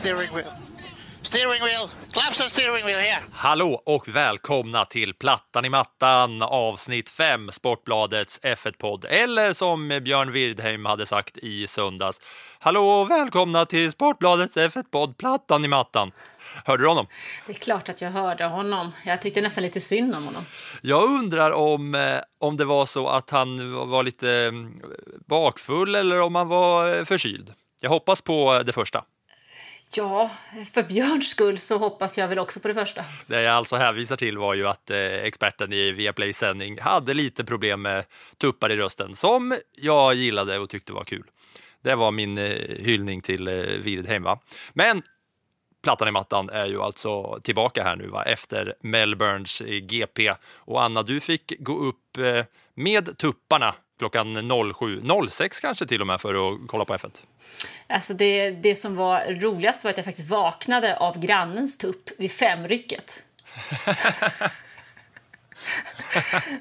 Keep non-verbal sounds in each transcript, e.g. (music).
steering wheel. Steering wheel, claps and steering wheel here. Hallå och välkomna till Plattan i mattan avsnitt 5 Sportbladets F1-podd. Eller som Björn Wirdheim hade sagt i söndags. Hallå och välkomna till Sportbladets F1-podd Plattan i mattan. Hörde du honom? Det är klart att jag hörde honom. Jag tyckte nästan lite synd om honom. Jag undrar om, eh, om det var så att han var lite mm, bakfull eller om han var eh, förkyld. Jag hoppas på det första. Ja, för Björns skull så hoppas jag väl också på det första. Det jag alltså hänvisar till var ju att eh, experten i Viaplays sändning hade lite problem med tuppar i rösten som jag gillade och tyckte var kul. Det var min eh, hyllning till eh, Wirdheim. Va? Men plattan i mattan är ju alltså tillbaka här nu va? efter Melbournes eh, GP. Och Anna, du fick gå upp eh, med tupparna klockan 07.06 kanske till och med för att kolla på F1. Alltså det, det som var roligast var att jag faktiskt vaknade av grannens tupp vid femrycket. (laughs)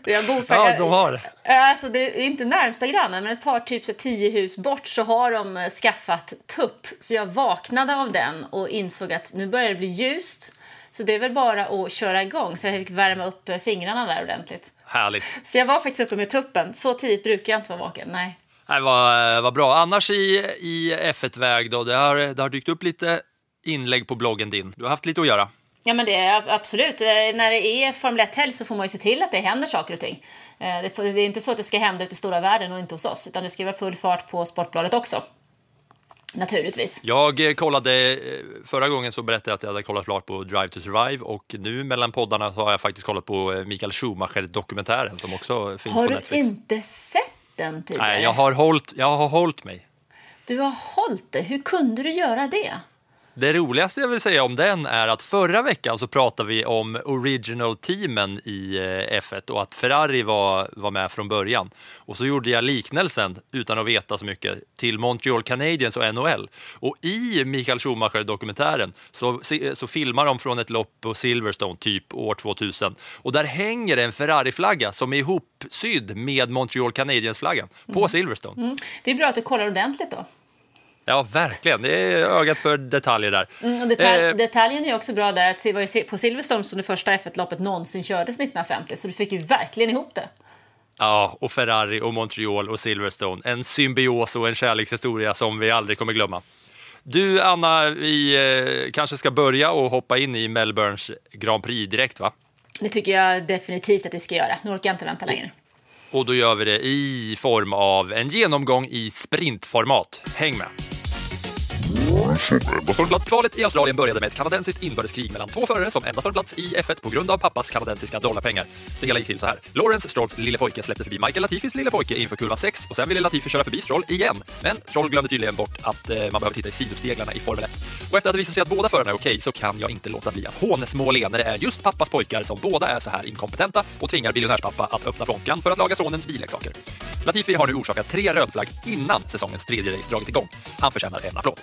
jag bor för, Ja, de har. Alltså det är inte närmsta grannen, men ett par typ så tio hus bort så har de eh, skaffat tupp. Så jag vaknade av den och insåg att nu börjar det bli ljust. Så det är väl bara att köra igång. Så jag fick värma upp eh, fingrarna där ordentligt. Härligt. Så jag var faktiskt uppe med tuppen. Så tidigt brukar jag inte vara vaken. Nej. Det var, var bra. Annars i, i F1-väg då, det har, det har dykt upp lite inlägg på bloggen din. Du har haft lite att göra. Ja, men det är absolut. Eh, När det är Formel 1-helg så får man ju se till att det händer saker och ting. Eh, det är inte så att det ska hända ute i stora världen och inte hos oss, utan det ska vara full fart på Sportbladet också. Naturligtvis. Jag eh, kollade, eh, förra gången så berättade jag att jag hade kollat klart på Drive to Survive och nu mellan poddarna så har jag faktiskt kollat på eh, Mikael Schumacher-dokumentären som också finns Har på du Netflix. inte sett den tidigare? Nej, jag har, hållit, jag har hållit mig. Du har hållit det. Hur kunde du göra det? Det roligaste jag vill säga om den är att förra veckan så pratade vi om original-teamen i eh, F1 och att Ferrari var, var med från början. Och så gjorde jag liknelsen, utan att veta så mycket, till Montreal Canadiens och NHL. Och i Michael Schumacher-dokumentären så, så filmar de från ett lopp på Silverstone, typ år 2000. Och där hänger en Ferrari-flagga som är ihopsydd med Montreal Canadiens-flaggan på Silverstone. Mm. Det är bra att du kollar ordentligt då. Ja, verkligen. Det är ögat för detaljer där. Mm, och detalj, Eh, Detaljen är också bra där att det var på Silverstone som det första F1-loppet någonsin kördes 1950, så du fick ju verkligen ihop det. Ja, och Ferrari och Montreal och Silverstone. En symbios och en kärlekshistoria som vi aldrig kommer glömma. Du, Anna, vi eh, kanske ska börja och hoppa in i Melbournes Grand Prix direkt, va? Det tycker jag definitivt att vi ska göra. Nu orkar jag inte vänta längre. Och då gör vi det i form av en genomgång i sprintformat. Häng med! Kvalet i Australien började med ett kanadensiskt inbördeskrig mellan två förare som endast har en plats i F1 på grund av pappas kanadensiska dollarpengar. Det hela gick till så här. Lawrence Strolls lille pojke släppte förbi Michael Latifis lille pojke inför kurva 6 och sen ville Latifi köra förbi Stroll igen. Men Stroll glömde tydligen bort att eh, man behöver titta i sidospeglarna i Formel 1. Och efter att det visat sig att båda förarna är okej så kan jag inte låta bli att hånsmåle när det är just pappas pojkar som båda är så här inkompetenta och tvingar biljonärspappa att öppna plånkan för att laga sonens billeksaker. Latifi har nu orsakat tre rödflagg innan säsongens tredje race dragit igång. Han förtjänar en applåd.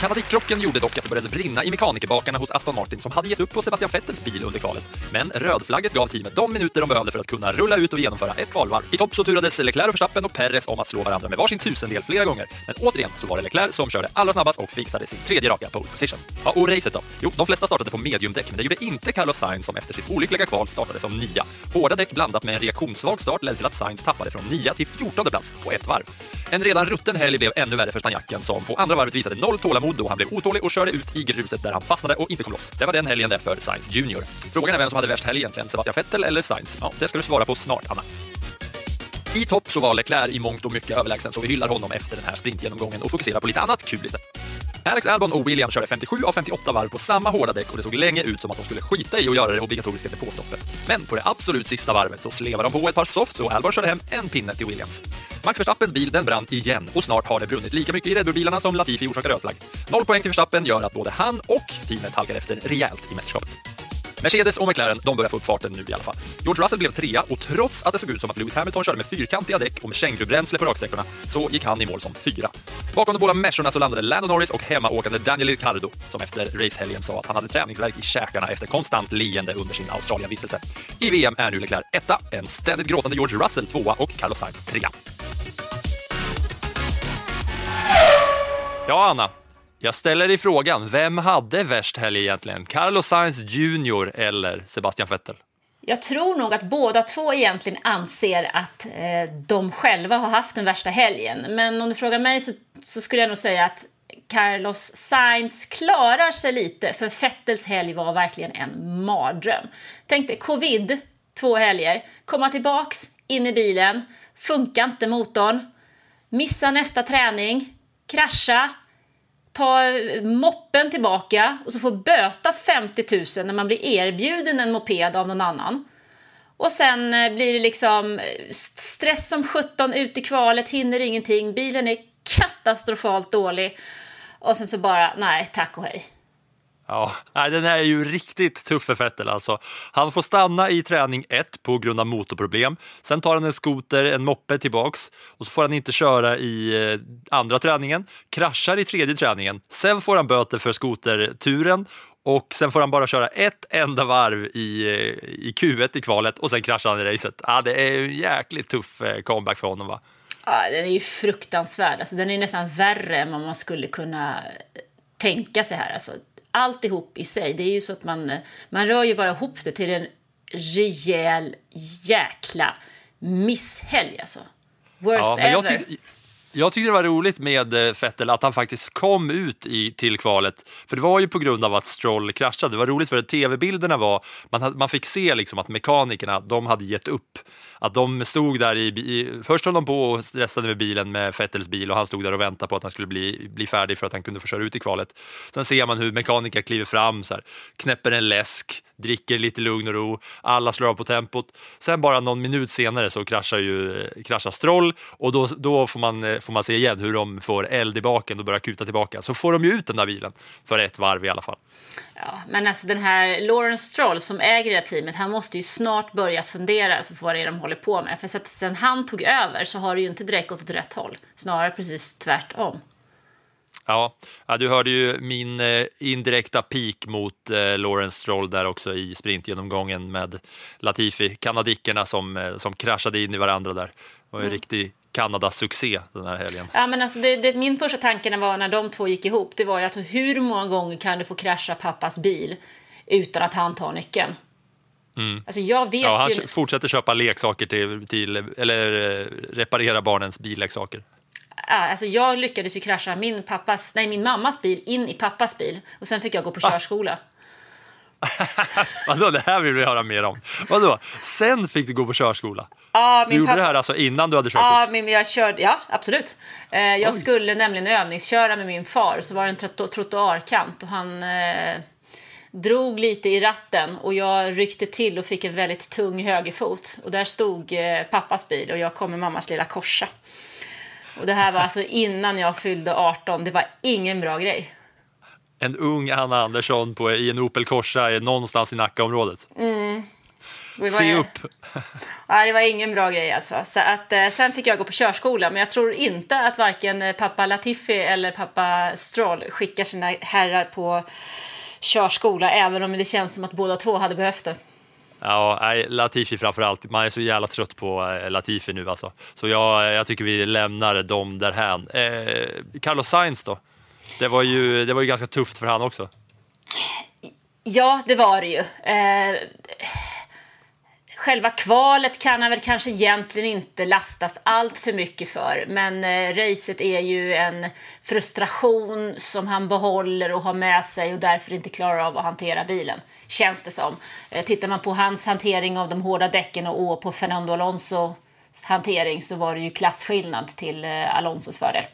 Kanadikrocken gjorde dock att det började brinna i mekanikerbakarna hos Aston Martin som hade gett upp på Sebastian Vettels bil under kvalet. Men rödflagget gav teamet de minuter de behövde för att kunna rulla ut och genomföra ett kvalvarv. I topp så turades Leclerc och Verstappen och Perez om att slå varandra med varsin tusendel flera gånger. Men återigen så var det Leclerc som körde allra snabbast och fixade sin tredje raka pole position. Ja, och racet då? Jo, de flesta startade på mediumdäck, men det gjorde inte Carlos Sainz som efter sitt olyckliga kval startade som nia. Hårda däck blandat med en reaktionssvag start ledde till att Sainz tappade från nia till 14 plats på ett varv. En redan rutten helg blev ännu värre för spanjacken som på andra varvet visade noll tålamod då han blev otålig och körde ut i gruset där han fastnade och inte kom loss. Det var den helgen där för Sainz Junior. Frågan är vem som hade värst helg egentligen, Sebastian Vettel eller Sainz? Ja, det ska du svara på snart, Anna. I topp så var Leclerc i mångt och mycket överlägsen så vi hyllar honom efter den här sprintgenomgången och fokuserar på lite annat kul istället. Alex Albon och William körde 57 av 58 varv på samma hårda däck och det såg länge ut som att de skulle skita i att göra det obligatoriska depåstoppet. Men på det absolut sista varvet så slevade de på ett par softs och Albon körde hem en pinne till Williams. Max Verstappens bil den brann igen och snart har det brunnit lika mycket i Red Bull-bilarna som Latifi orsakar rödflagg. Noll poäng till Verstappen gör att både han och teamet halkar efter rejält i mästerskapet. Mercedes och McLaren de börjar få upp farten nu i alla fall. George Russell blev trea och trots att det såg ut som att Lewis Hamilton körde med fyrkantiga däck och med kängurubränsle på raksträckorna så gick han i mål som fyra. Bakom de båda Mersorna så landade Lando Norris och hemmaåkande Daniel Ricciardo som efter racehelgen sa att han hade träningsvärk i käkarna efter konstant leende under sin Australienvistelse. I VM är nu Leclerc etta, en ständigt gråtande George Russell tvåa och Carlos Sainz trea. Ja, Anna. Jag ställer dig frågan, vem hade värst helg egentligen? Carlos Sainz Jr eller Sebastian Vettel? Jag tror nog att båda två egentligen anser att eh, de själva har haft den värsta helgen. Men om du frågar mig så, så skulle jag nog säga att Carlos Sainz klarar sig lite, för Vettels helg var verkligen en mardröm. Tänk dig covid, två helger, komma tillbaks in i bilen, funkar inte motorn, missa nästa träning, krascha, ta moppen tillbaka och så få böta 50 000 när man blir erbjuden en moped av någon annan. Och sen eh, blir det liksom eh, stress som 17 ut i kvalet, hinner ingenting, bilen är katastrofalt dålig. Och sen så bara, nej, tack och hej. Ja, nej, den här är ju riktigt tuff för Vettel alltså. Han får stanna i träning 1 på grund av motorproblem. Sen tar han en skoter, en moppe tillbaks och så får han inte köra i eh, andra träningen. Kraschar i tredje träningen. Sen får han böter för skoterturen och sen får han bara köra ett enda varv i, eh, i Q1 i kvalet och sen kraschar han i racet. Ja, det är en jäkligt tuff eh, comeback för honom va? Ja, den är ju fruktansvärd. Alltså, den är nästan värre än vad man skulle kunna tänka sig här. Alltså, alltihop i sig, det är ju så att man, man rör ju bara ihop det till en rejäl jäkla misshelg alltså. Worst Ja, ever jag tyckte det var roligt med eh, Vettel att han faktiskt kom ut i, till kvalet. För det var ju på grund av att Stroll kraschade. Det var roligt för att tv-bilderna var, man, man fick se liksom att mekanikerna, de hade gett upp. Att de stod där i, i först höll de på och stressade med bilen med Vettels bil och han stod där och väntade på att han skulle bli, bli färdig för att han kunde få köra ut i kvalet. Sen ser man hur mekaniker kliver fram, så här, knäpper en läsk, dricker lite lugn och ro, alla slår av på tempot. Sen bara någon minut senare så kraschar ju eh, kraschar Stroll och då, då får, man, eh, får man se igen hur de får eld i baken och börjar kuta tillbaka. Så får de ju ut den där bilen för ett varv i alla fall. Ja, men alltså den här Lawrence Stroll som äger det här teamet, han måste ju snart börja fundera alltså, på vad det är de håller på med. För sen han tog över så har det ju inte direkt gått åt rätt håll. Snarare precis tvärtom. Ja, du hörde ju min eh, indirekta peak mot eh, Lawrence Stroll där också i sprintgenomgången med Latifi, kanadickerna som, eh, som kraschade in i varandra där. Det var en riktig Kanada-succé den här helgen. Ja, men alltså det, det, min första tanke var när de två gick ihop, det var ju alltså hur många gånger kan du få krascha pappas bil utan att han tar nyckeln? Alltså jag vet Ja, han ju... fortsätter köpa leksaker till, till eller eh, reparera barnens billeksaker. Ja, alltså jag lyckades ju krascha min, pappas, nej, min mammas bil in i pappas bil och sen fick jag gå på körskola. (laughs) Vadå, det här vill vi höra mer om. Vadå, sen fick du gå på körskola? Ja, Du gjorde pappa... det här alltså innan du hade körkort? Ja, men jag körde, ja absolut. Eh, jag skulle nämligen övningsköra med min far, så var det en trotto- trottoarkant och han eh, drog lite i ratten och jag ryckte till och fick en väldigt tung högerfot. Och där stod eh, pappas bil och jag kom med mammas lilla korsa. Och det här var alltså innan jag fyllde 18, det var ingen bra grej. En ung Anna Andersson på, i en Opel Corsa någonstans i Nackaområdet. var- Se upp! (laughs) Ja, det var ingen bra grej alltså. Så att, eh, sen fick jag gå på körskola, men jag tror inte att varken eh, pappa Latifi eller pappa Stroll skickar sina herrar på körskola, även om det känns som att båda två hade behövt det. Ja, Latifi framför allt. Man är så jävla trött på eh, Latifi nu alltså. Så jag, eh, jag tycker vi lämnar dem därhän. Eh, Carlos Sainz då? Det var, ju, det var ju ganska tufft för han också. Ja, det var det ju. Eh, själva kvalet kan han väl kanske egentligen inte lastas allt för mycket för. Men eh, racet är ju en frustration som han behåller och har med sig och därför inte klarar av att hantera bilen. Känns det som. Eh, tittar man på hans hantering av de hårda däcken och, på Fernando Alonso hantering så var det ju klasskillnad till eh, Alonsos fördel.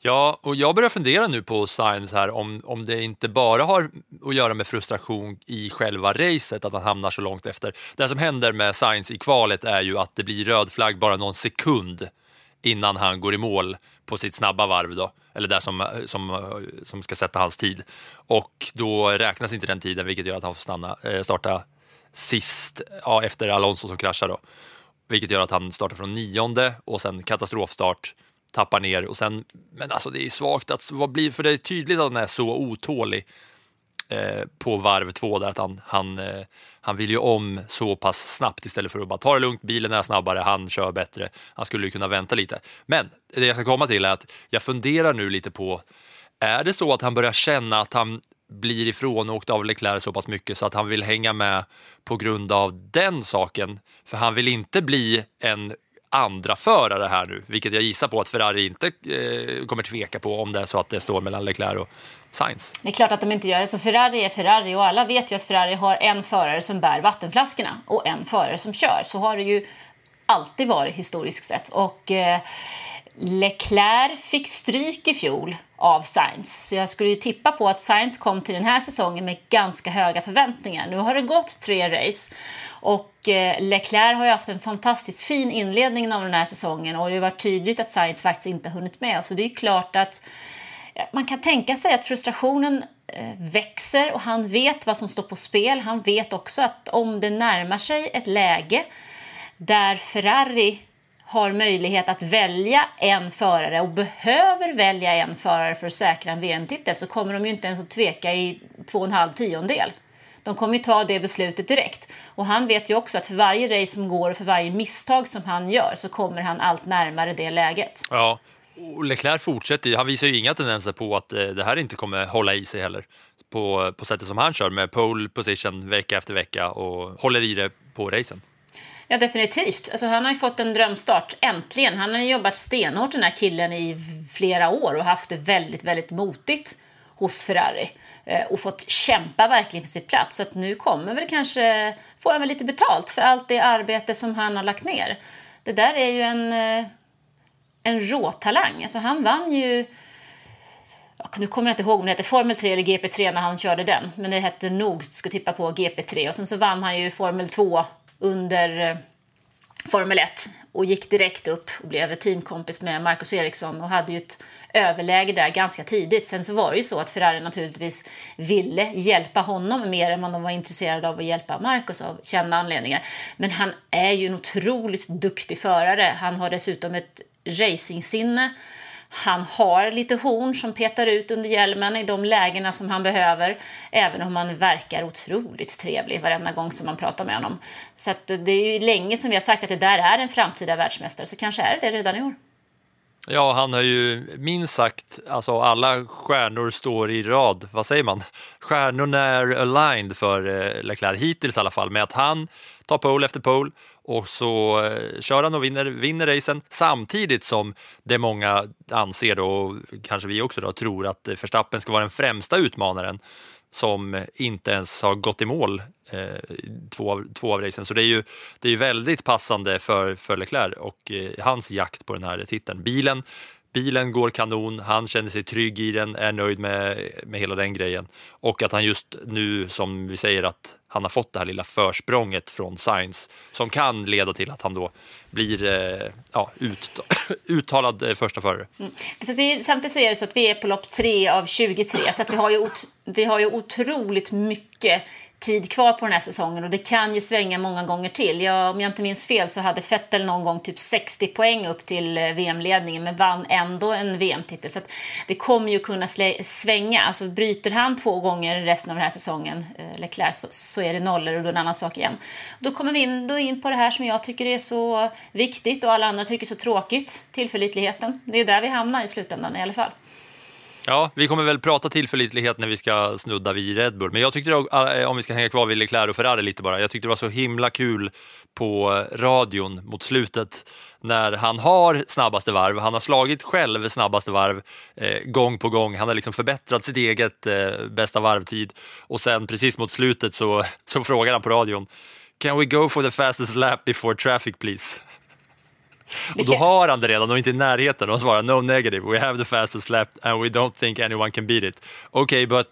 Ja, och jag börjar fundera nu på Sainz här om, om det inte bara har att göra med frustration i själva racet, att han hamnar så långt efter. Det som händer med Sainz i kvalet är ju att det blir röd flagg bara någon sekund innan han går i mål på sitt snabba varv då, eller där som, som, som ska sätta hans tid. Och då räknas inte den tiden, vilket gör att han får stanna, eh, starta sist, ja, efter Alonso som kraschar då. Vilket gör att han startar från nionde och sen katastrofstart, tappar ner och sen, men alltså det är svagt att, vad blir, för det är tydligt att han är så otålig eh, på varv två där att han, han, eh, han vill ju om så pass snabbt istället för att bara ta det lugnt, bilen är snabbare, han kör bättre, han skulle ju kunna vänta lite. Men det jag ska komma till är att jag funderar nu lite på, är det så att han börjar känna att han blir ifrånåkt av Leclerc så pass mycket så att han vill hänga med på grund av den saken. För han vill inte bli en andra förare här nu, vilket jag gissar på att Ferrari inte eh, kommer tveka på om det är så att det står mellan Leclerc och Sainz. Det är klart att de inte gör det. Så Ferrari är Ferrari och alla vet ju att Ferrari har en förare som bär vattenflaskorna och en förare som kör. Så har det ju alltid varit historiskt sett. Och eh, Leclerc fick stryk i fjol av Sainz. Så jag skulle ju tippa på att Sainz kom till den här säsongen med ganska höga förväntningar. Nu har det gått tre race och eh, Leclerc har ju haft en fantastiskt fin inledning av den här säsongen och det har varit tydligt att Sainz faktiskt inte hunnit med. Så det är klart att man kan tänka sig att frustrationen eh, växer och han vet vad som står på spel. Han vet också att om det närmar sig ett läge där Ferrari har möjlighet att välja en förare och behöver välja en förare för att säkra en VM-titel så kommer de ju inte ens att tveka i två och en halv tiondel. De kommer ju ta det beslutet direkt. Och han vet ju också att för varje race som går och för varje misstag som han gör så kommer han allt närmare det läget. Ja, och Leclerc fortsätter ju. Han visar ju inga tendenser på att eh, det här inte kommer hålla i sig heller. På, på sättet som han kör med pole position vecka efter vecka och håller i det på racen. Ja, definitivt. Alltså, han har ju fått en drömstart, äntligen. Han har ju jobbat stenhårt den här killen i flera år och haft det väldigt, väldigt motigt hos Ferrari. Eh, och fått kämpa verkligen för sin plats. Så att nu kommer väl kanske, får han väl lite betalt för allt det arbete som han har lagt ner. Det där är ju en, eh, en råtalang. Alltså han vann ju nu kommer jag inte ihåg om det hette Formel 3 eller GP3 när han körde den. Men det hette nog, skulle tippa på, GP3. Och sen så vann han ju Formel 2 under eh, Formel 1 och gick direkt upp och blev teamkompis med Marcus Eriksson och hade ju ett överläge där ganska tidigt. Sen så var det ju så att Ferrari naturligtvis ville hjälpa honom mer än vad de var intresserade av att hjälpa Marcus av kända anledningar. Men han är ju en otroligt duktig förare. Han har dessutom ett racingsinne. Han har lite horn som petar ut under hjälmen i de lägena som han behöver. Även om han verkar otroligt trevlig varenda gång som man pratar med honom. Så att det är ju länge som vi har sagt att det där är en framtida världsmästare. Så kanske är det redan i år. Ja, han har ju minst sagt, alltså alla stjärnor står i rad, vad säger man? Stjärnorna är aligned för eh, Leclerc, hittills i alla fall, med att han tar pole efter pole och så eh, kör han och vinner, vinner racen samtidigt som det många anser då, och kanske vi också då, tror att Verstappen ska vara den främsta utmanaren som inte ens har gått i mål eh, två, av, två av racen. Så det är ju, det är ju väldigt passande för, för Leclerc och eh, hans jakt på den här titeln. Bilen, bilen går kanon, han känner sig trygg i den, är nöjd med, med hela den grejen. Och att han just nu, som vi säger, att han har fått det här lilla försprånget från Sainz som kan leda till att han då blir eh, ja, ut, (coughs) uttalad eh, första förare. Mm. Samtidigt så är det så att vi är på lopp 3 av 23 så att vi har ju, ot vi har ju otroligt mycket tid kvar på den här säsongen och det kan ju svänga många gånger till. Jag, om jag inte minns fel så hade Vettel någon gång typ 60 poäng upp till eh, VM-ledningen men vann ändå en VM-titel. Så att det kommer ju kunna svänga. Alltså bryter han två gånger resten av den här säsongen, eh, Leclerc, så, så är det nollor och då är det en annan sak igen. Då kommer vi in, då in på det här som jag tycker är så viktigt och alla andra tycker är så tråkigt, tillförlitligheten. Det är där vi hamnar i slutändan i alla fall. Ja, vi kommer väl prata tillförlitlighet när vi ska snudda vid Red Bull, men jag tyckte, eh, eh, om vi ska hänga kvar vid Leclerc och Ferrari lite bara, jag tyckte det var så himla kul på eh, radion mot slutet när han har snabbaste varv, han har slagit själv snabbaste varv eh, gång på gång, han har liksom förbättrat sitt eget eh, bästa varvtid. Och sen precis mot slutet så, (laughs) så frågar han på radion Can we go for the fastest lap before traffic please? Och då har han det redan och inte i närheten och svarar no negative, we have the fastest lap and we don't think anyone can beat it. Okay, but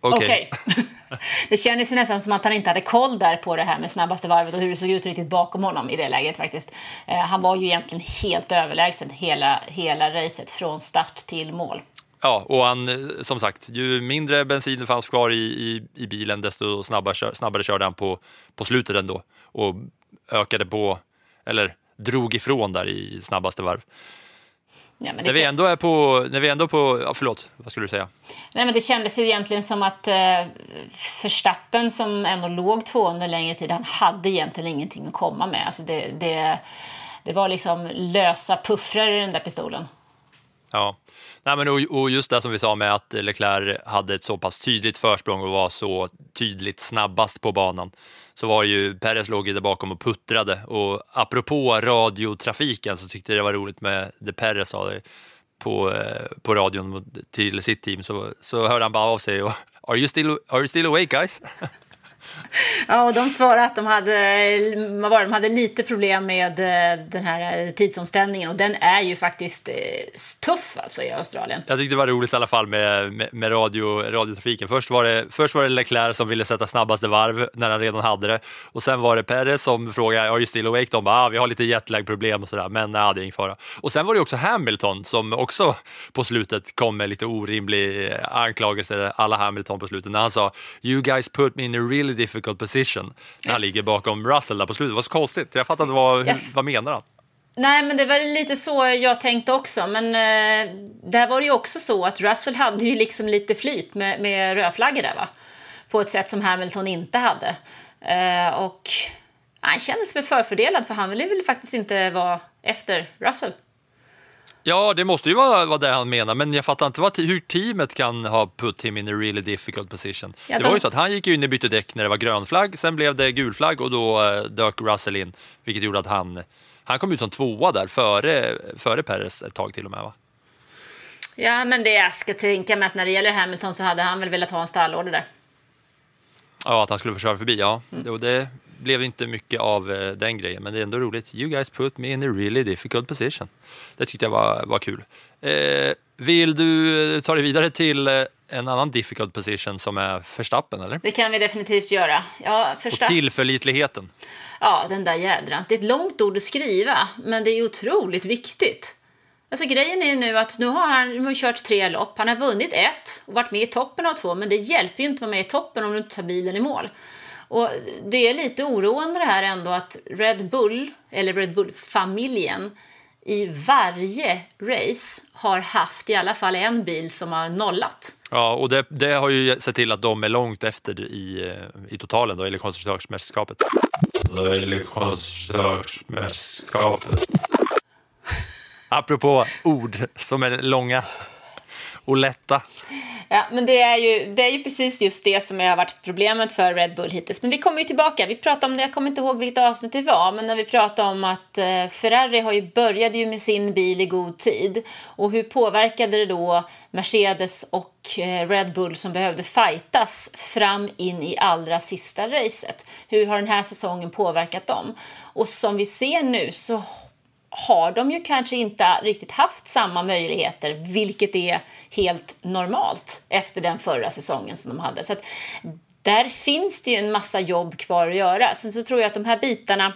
Okej. Okay. (laughs) okay. det kändes ju nästan som att han inte hade koll där på det här med snabbaste varvet och hur det såg ut riktigt bakom honom i det läget faktiskt. Eh, han var ju egentligen helt överlägsen hela, hela racet från start till mål. Ja, och han, eh, som sagt, ju mindre bensin det fanns kvar i, i, i bilen, desto snabbare, snabbare körde han på, på slutet ändå och ökade på, eller drog ifrån där i snabbaste varv. Ja, när, vi ändå är på, när vi ändå på, ja, förlåt, vad skulle du säga? Nej, men det kändes ju egentligen som att eh, Förstappen som ändå låg två under längre tid, han hade egentligen ingenting att komma med. Alltså det, det, det var liksom lösa puffrar i den där pistolen. Ja, Nej, men och, och just det som vi sa med att Leclerc hade ett så pass tydligt försprång och var så tydligt snabbast på banan så var det ju, Perez låg ju där bakom och puttrade och apropå radiotrafiken så tyckte jag det var roligt med det Perez sa på, eh, på radion till sitt team så, så hörde han bara av sig och Are you still, are you still awake guys? (laughs) Ja, och de svarade att de hade, vad var det, de hade lite problem med eh, den här eh, tidsomställningen och den är ju faktiskt eh, tuff alltså i Australien. Jag tyckte det var roligt i alla fall med, med, med radio, radiotrafiken. Först var, det, först var det Leclerc som ville sätta snabbaste varv när han redan hade det och sen var det Perez som frågade, are you still awake? De bara, ah, vi har lite jetlag-problem och sådär, men nej, det är ingen fara. Och sen var det också Hamilton som också på slutet kom med lite orimlig anklagelse, alla Hamilton på slutet, när han sa, you guys put me in a real really difficult position när han ligger bakom Russell där på slutet. Det var så konstigt. Jag fattar inte vad, hur, vad menar han? Nej, men det var lite så jag tänkte också. Men eh, där var det ju också så att Russell hade ju liksom lite flyt med, med rödflaggor där va? På ett sätt som Hamilton inte hade. Eh, och han kändes väl förfördelad för han ville väl faktiskt inte vara efter Russell. Ja, det måste ju vara, vara det han menar, men jag fattar inte vad, hur teamet kan ha put him in a really difficult position. Ja, det de... var ju så att han gick in och bytte däck när det var grön flagg, sen blev det gul flagg och då uh, dök Russell in, vilket gjorde att han, han kom ut som tvåa där före, före Perez ett tag till och med. Va? Ja, men det jag ska tänka mig att när det gäller Hamilton så hade han väl velat ha en stallorder där. Ja, att han skulle få köra förbi, ja. Mm. Det, blev inte mycket av eh, den grejen, men det är ändå roligt. You guys put me in a really difficult position. Det tyckte jag var, var kul. Eh, vill du eh, ta dig vidare till eh, en annan difficult position som är förstappen, eller? Det kan vi definitivt göra. Ja, första... Och tillförlitligheten. Ja, den där jädrans. Det är ett långt ord att skriva, men det är otroligt viktigt. Alltså grejen är nu att nu har han nu har kört tre lopp, han har vunnit ett och varit med i toppen av två, men det hjälper ju inte att vara med i toppen om du inte tar bilen i mål. Och det är lite oroande det här ändå att Red Bull, eller Red Bull-familjen, i varje race har haft i alla fall en bil som har nollat. Ja, och det, det har ju sett till att de är långt efter i, i totalen då, eller konstruktörsmästerskapet. Eller konstruktörsmästerskapet. Apropå ord som är långa och lätta. Ja, men det är, ju, det är ju precis just det som har varit problemet för Red Bull hittills. Men vi kommer ju tillbaka. Vi pratade om det, jag kommer inte ihåg vilket avsnitt det var, men när vi pratade om att eh, Ferrari har ju började ju med sin bil i god tid. Och hur påverkade det då Mercedes och eh, Red Bull som behövde fightas fram in i allra sista racet? Hur har den här säsongen påverkat dem? Och som vi ser nu så har de ju kanske inte riktigt haft samma möjligheter, vilket är helt normalt efter den förra säsongen som de hade. Så att där finns det ju en massa jobb kvar att göra. Sen så tror jag att de här bitarna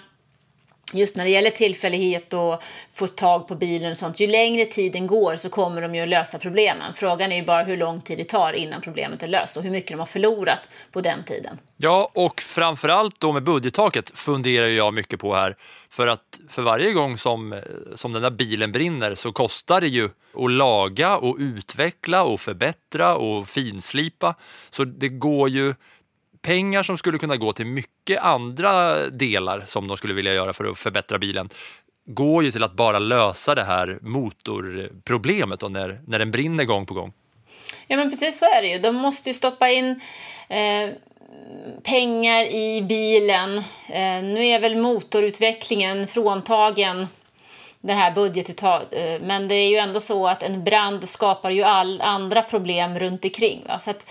just när det gäller tillfällighet och få tag på bilen och sånt, ju längre tiden går så kommer de ju att lösa problemen. Frågan är ju bara hur lång tid det tar innan problemet är löst och hur mycket de har förlorat på den tiden. Ja, och framförallt då med budgettaket funderar jag mycket på här. För att för varje gång som, som den där bilen brinner så kostar det ju att laga och utveckla och förbättra och finslipa. Så det går ju pengar som skulle kunna gå till mycket andra delar som de skulle vilja göra för att förbättra bilen går ju till att bara lösa det här motorproblemet då när, när den brinner gång på gång. Ja men precis så är det ju. De måste ju stoppa in eh, pengar i bilen. Eh, nu är väl motorutvecklingen fråntagen det här budgetuttaget, eh, men det är ju ändå så att en brand skapar ju all andra problem runt omkring. Va? Så att,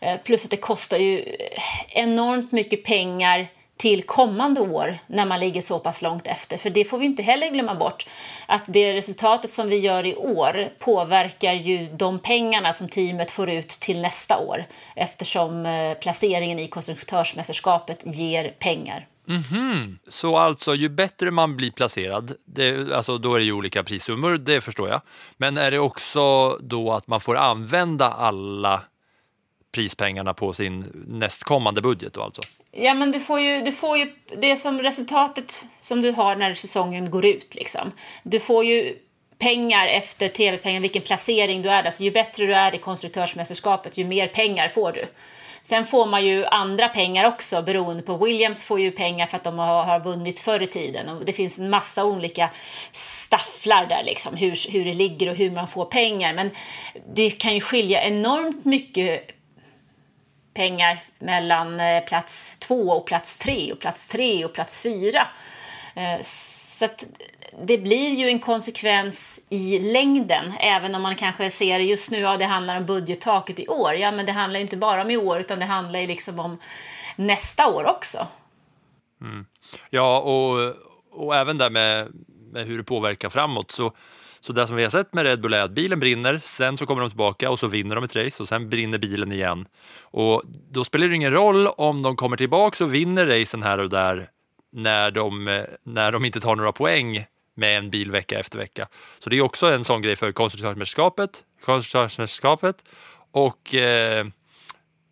Eh, plus att det kostar ju eh, enormt mycket pengar till kommande år när man ligger så pass långt efter. För det får vi inte heller glömma bort att det resultatet som vi gör i år påverkar ju de pengarna som teamet får ut till nästa år eftersom eh, placeringen i konstruktörsmästerskapet ger pengar. Mhm. Så alltså, ju bättre man blir placerad, det, alltså, då är det ju olika prissummor, det förstår jag. Men är det också då att man får använda alla prispengarna på sin nästkommande budget då alltså? Ja, men du får ju, du får ju det som resultatet som du har när säsongen går ut. Liksom. Du får ju pengar efter tv-pengar, vilken placering du är där. Så ju bättre du är i konstruktörsmästerskapet, ju mer pengar får du. Sen får man ju andra pengar också beroende på. Williams får ju pengar för att de har, har vunnit förr i tiden. Och det finns en massa olika stafflar där, liksom, hur, hur det ligger och hur man får pengar. Men det kan ju skilja enormt mycket pengar mellan eh, plats två och plats tre och plats tre och plats fyra. Eh, så att det blir ju en konsekvens i längden, även om man kanske ser just nu, ja det handlar om budgettaket i år. Ja, men det handlar ju inte bara om i år, utan det handlar ju liksom om nästa år också. Mm. Ja, och, och även där med, med hur det påverkar framåt. Så, så det som vi har sett med Red Bull är att bilen brinner, sen så kommer de tillbaka och så vinner de ett race och sen brinner bilen igen. Och då spelar det ingen roll om de kommer tillbaka och vinner racen här och där när de, eh, när de inte tar några poäng med en bil vecka efter vecka. Så det är också en sån grej för konstruktörsmästerskapet, konstruktörsmästerskapet och eh,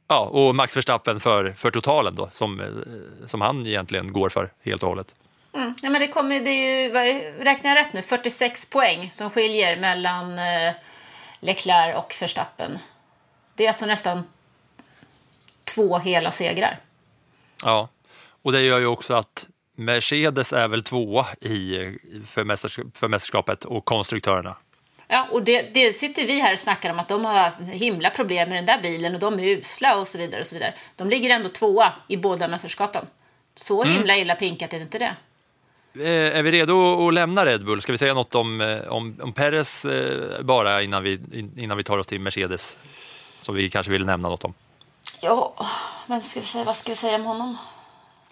ja, och Max Verstappen för, för totalen då, som, eh, som han egentligen går för helt och hållet. Mm. Ja, men det kommer, det är ju, vad räknar jag rätt nu, 46 poäng som skiljer mellan eh, Leclerc och Verstappen. Det är alltså nästan två hela segrar. Ja, och det gör ju också att Mercedes är väl tvåa i, för, mästerskap, för mästerskapet och konstruktörerna. Ja, och det, det sitter vi här och snackar om att de har himla problem med den där bilen och de är usla och så vidare. och så vidare. De ligger ändå tvåa i båda mästerskapen. Så himla illa pinkat är det inte det. Eh, Är vi redo att lämna Red Bull? Ska vi säga något om, eh, om, om Perez eh, bara innan vi, in- innan vi tar oss till Mercedes? Som vi kanske vill nämna något om. Ja, vem ska vi säga, vad ska vi säga om honom?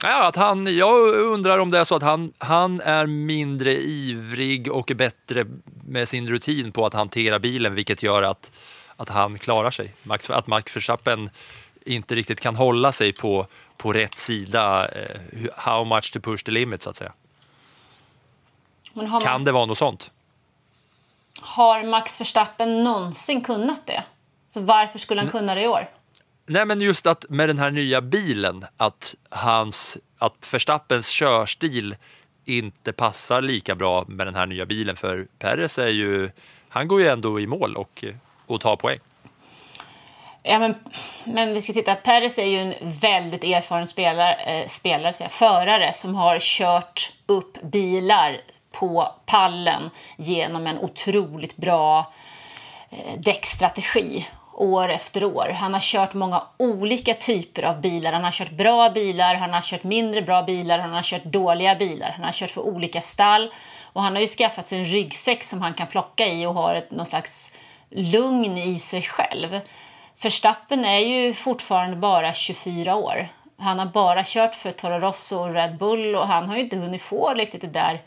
Ja, att han, jag undrar om det är så att han, han är mindre ivrig och bättre med sin rutin på att hantera bilen, vilket gör att, att han klarar sig. Max, att Max Verstappen inte riktigt kan hålla sig på, på rätt sida, how much to push the limit, så att säga. Har, Kan man, det vara något sånt? har Max Verstappen någonsin kunnat det? Så varför skulle han kunna det i år? Nej, men just att med den här nya bilen, att, hans, att Verstappens körstil inte passar lika bra med den här nya bilen. För Perez är ju, han går ju ändå i mål och, och tar poäng. Ja, men, men vi ska titta, Perez är ju en väldigt erfaren spelare, eh, spelare jag, förare som har kört upp bilar på pallen genom en otroligt bra eh, däckstrategi år efter år. Han har kört många olika typer av bilar. Han har kört bra bilar, han har kört mindre bra bilar, han har kört dåliga bilar. Han har kört för olika stall och han har ju skaffat sig en ryggsäck som han kan plocka i och har ett, någon slags lugn i sig själv. Verstappen är ju fortfarande bara 24 år. Han har bara kört för Toro Rosso och Red Bull och han har ju inte hunnit få riktigt det där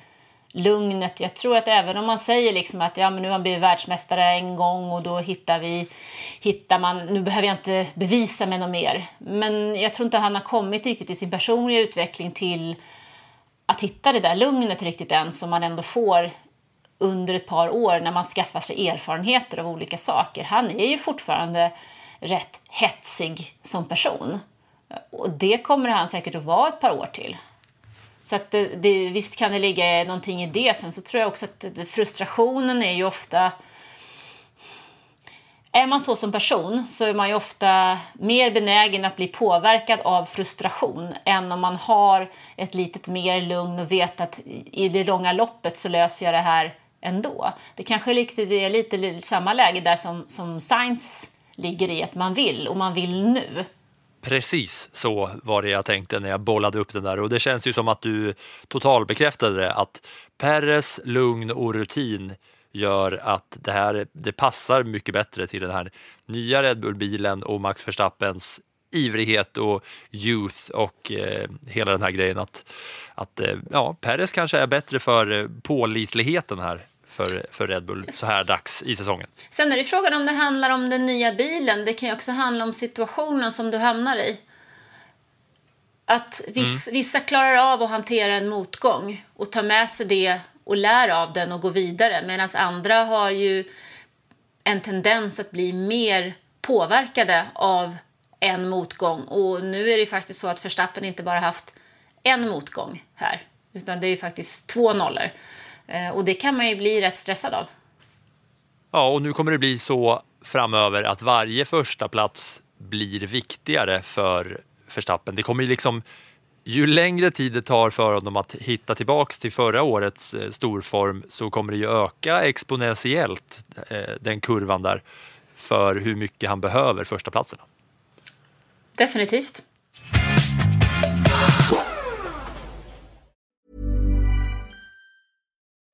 lugnet. Jag tror att även om man säger liksom att ja, men nu har han blivit världsmästare en gång och då hittar vi, hittar man, nu behöver jag inte bevisa mig något mer. Men jag tror inte han har kommit riktigt i sin personliga utveckling till att hitta det där lugnet riktigt än som man ändå får under ett par år när man skaffar sig erfarenheter av olika saker. Han är ju fortfarande rätt hetsig som person. Och det kommer han säkert att vara ett par år till. Så att det, det, visst kan det ligga någonting i det. Sen så tror jag också att det, frustrationen är ju ofta... Är man så som person så är man ju ofta mer benägen att bli påverkad av frustration än om man har ett litet mer lugn och vet att i det långa loppet så löser jag det här ändå. Det kanske är lite, det är lite, lite samma läge där som, som science ligger i att man vill och man vill nu. Precis så var det jag tänkte när jag bollade upp den där. Och det känns ju som att du totalbekräftade det att Peres lugn och rutin gör att det här det passar mycket bättre till den här nya Red Bull-bilen och Max Verstappens ivrighet och youth och eh, hela den här grejen att, att eh, ja, Perez kanske är bättre för eh, pålitligheten här för, för Red Bull så här dags i säsongen. Sen är det frågan om det handlar om den nya bilen. Det kan ju också handla om situationen som du hamnar i. Att viss, mm. vissa klarar av att hantera en motgång och ta med sig det och lär av den och gå vidare medan andra har ju en tendens att bli mer påverkade av en motgång. Och nu är det faktiskt så att Verstappen inte bara haft en motgång här utan det är faktiskt två nollor. Eh, och det kan man ju bli rätt stressad av. Ja, och nu kommer det bli så framöver att varje första plats blir viktigare för Verstappen. Det kommer ju liksom, ju längre tid det tar för honom att hitta tillbaks till förra årets eh, storform så kommer det ju öka exponentiellt, eh, den kurvan där, för hur mycket han behöver första platserna. Definitivt.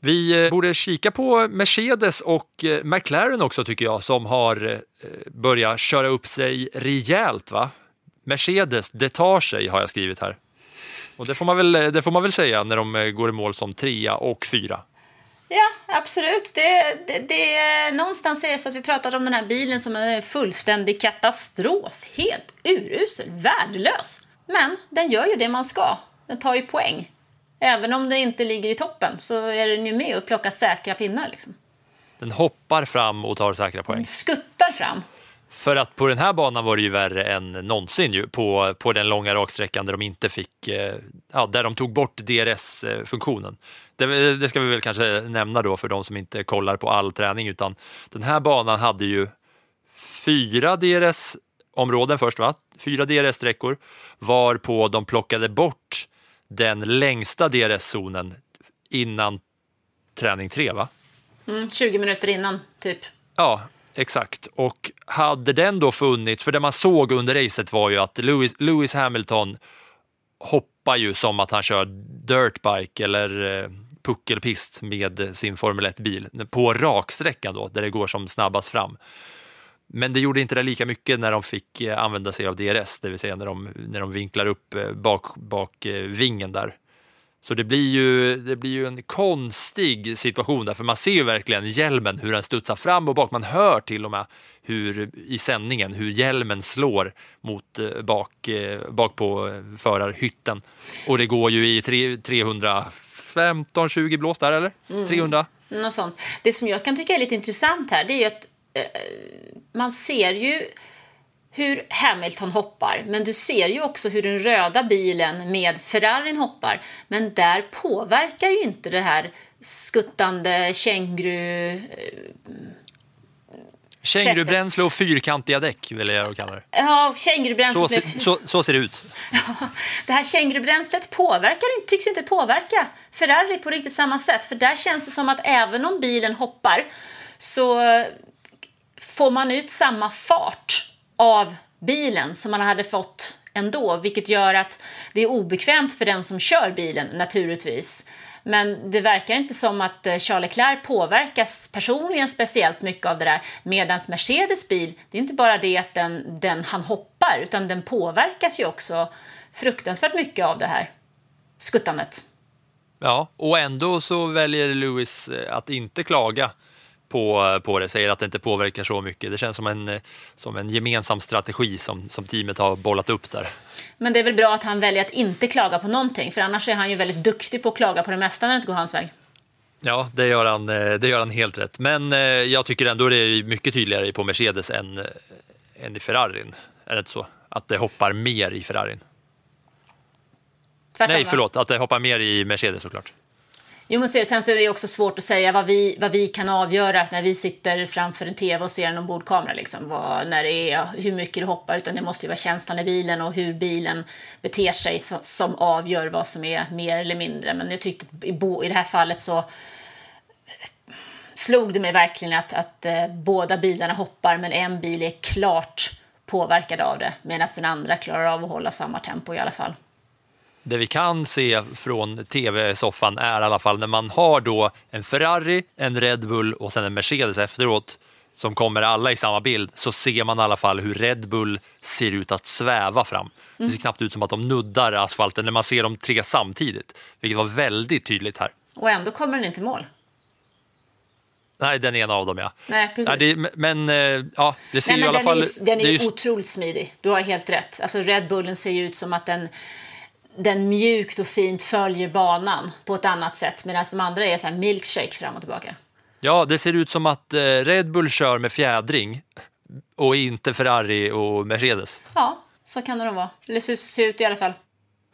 Vi eh, borde kika på Mercedes och eh, McLaren också tycker jag, som har eh, börjat köra upp sig rejält. Va? Mercedes, det tar sig har jag skrivit här. Och det får man väl, det får man väl säga när de går i mål som trea och fyra. Ja, absolut. Det, det, det, någonstans är det så att vi pratade om den här bilen som en fullständig katastrof. Helt urusel, värdelös. Men den gör ju det man ska. Den tar ju poäng. Även om det inte ligger i toppen så är den ju med och plockar säkra pinnar. Liksom. Den hoppar fram och tar säkra poäng. Den skuttar fram. För att på den här banan var det ju värre än någonsin ju, på, på den långa raksträckan där de inte fick, eh, ja, där de tog bort DRS-funktionen. Det, det, ska vi väl kanske nämna då för de som inte kollar på all träning, utan den här banan hade ju fyra DRS-områden först, va? Fyra DRS-sträckor, varpå de plockade bort den längsta DRS-zonen innan träning tre, va? Mm, 20 minuter innan, typ. Ja, exakt. Och hade den då funnits, för det man såg under racet var ju att Lewis, Lewis Hamilton hoppar ju som att han kör dirtbike eller eh, puckelpist med sin Formel 1-bil på raksträckan då, där det går som snabbast fram. Men det gjorde inte det lika mycket när de fick eh, använda sig av DRS, det vill säga när de, när de vinklar upp eh, bak, bak vingen där. Så det blir, ju, det blir ju en konstig situation där, för man ser ju verkligen hjälmen, hur den studsar fram och bak. Man hör till och med hur, i sändningen hur hjälmen slår mot eh, bak, eh, bak på förarhytten. Och det går ju i 315-20 blås där, eller? Mm. 300? Något sånt. Det som jag kan tycka är lite intressant här, det är ju att eh, man ser ju hur Hamilton hoppar, men du ser ju också hur den röda bilen med Ferrarin hoppar. Men där påverkar ju inte det här skuttande känguru... Eh, Kängurubränsle och fyrkantiga däck vill jag kalla det. Ja, kängurubränslet. Så, så, så, ser det ut. (laughs) det här kängurubränslet påverkar, tycks inte påverka Ferrari på riktigt samma sätt. För där känns det som att även om bilen hoppar så får man ut samma fart av bilen som man hade fått ändå, vilket gör att det är obekvämt för den som kör bilen naturligtvis. Men det verkar inte som att eh, Charles Leclerc påverkas personligen speciellt mycket av det där. Medan Mercedes bil, det är inte bara det att den, den han hoppar, utan den påverkas ju också fruktansvärt mycket av det här skuttandet. Ja, och ändå så väljer Lewis eh, att inte klaga på, på det, säger att det inte påverkar så mycket. Det känns som en, eh, som en gemensam strategi som, som teamet har bollat upp där. Men det är väl bra att han väljer att inte klaga på någonting, för annars är han ju väldigt duktig på att klaga på det mesta när det inte går hans väg. Ja, det gör han, eh, det gör han helt rätt. Men eh, jag tycker ändå det är mycket tydligare på Mercedes än, än i Ferrarin. Är det inte så? Att det hoppar mer i Ferrarin. Tvärtom, Nej, förlåt, att det hoppar mer i Mercedes såklart. Jo, men sen så är det också svårt att säga vad vi, vad vi kan avgöra när vi sitter framför en tv och ser en ombordkamera. Liksom, vad, när det är, hur mycket det hoppar, utan det måste ju vara känslan i bilen och hur bilen beter sig som, som avgör vad som är mer eller mindre. Men jag tyckte i, bo, i det här fallet så slog det mig verkligen att, att eh, båda bilarna hoppar, men en bil är klart påverkad av det, medan den andra klarar av att hålla samma tempo i alla fall. Det vi kan se från tv-soffan är i alla fall när man har då en Ferrari, en Red Bull och sen en Mercedes efteråt som kommer alla i samma bild så ser man i alla fall hur Red Bull ser ut att sväva fram. Det ser knappt ut som att de nuddar asfalten när man ser de tre samtidigt, vilket var väldigt tydligt här. Och ändå kommer den inte i mål. Nej, den ena av dem ja. Nej, precis. Ja, det, men eh, ja, det ser Nej, ju i alla den fall... är, den är ju- otroligt smidig. Du har helt rätt. Alltså Red Bullen ser ju ut som att den, den mjukt och fint följer banan på ett annat sätt. Medan de andra är så här milkshake fram och tillbaka. Ja, det ser ut som att eh, Red Bull kör med fjädring och inte Ferrari och Mercedes. Ja, så kan det nog vara. Eller så ser ut i alla fall.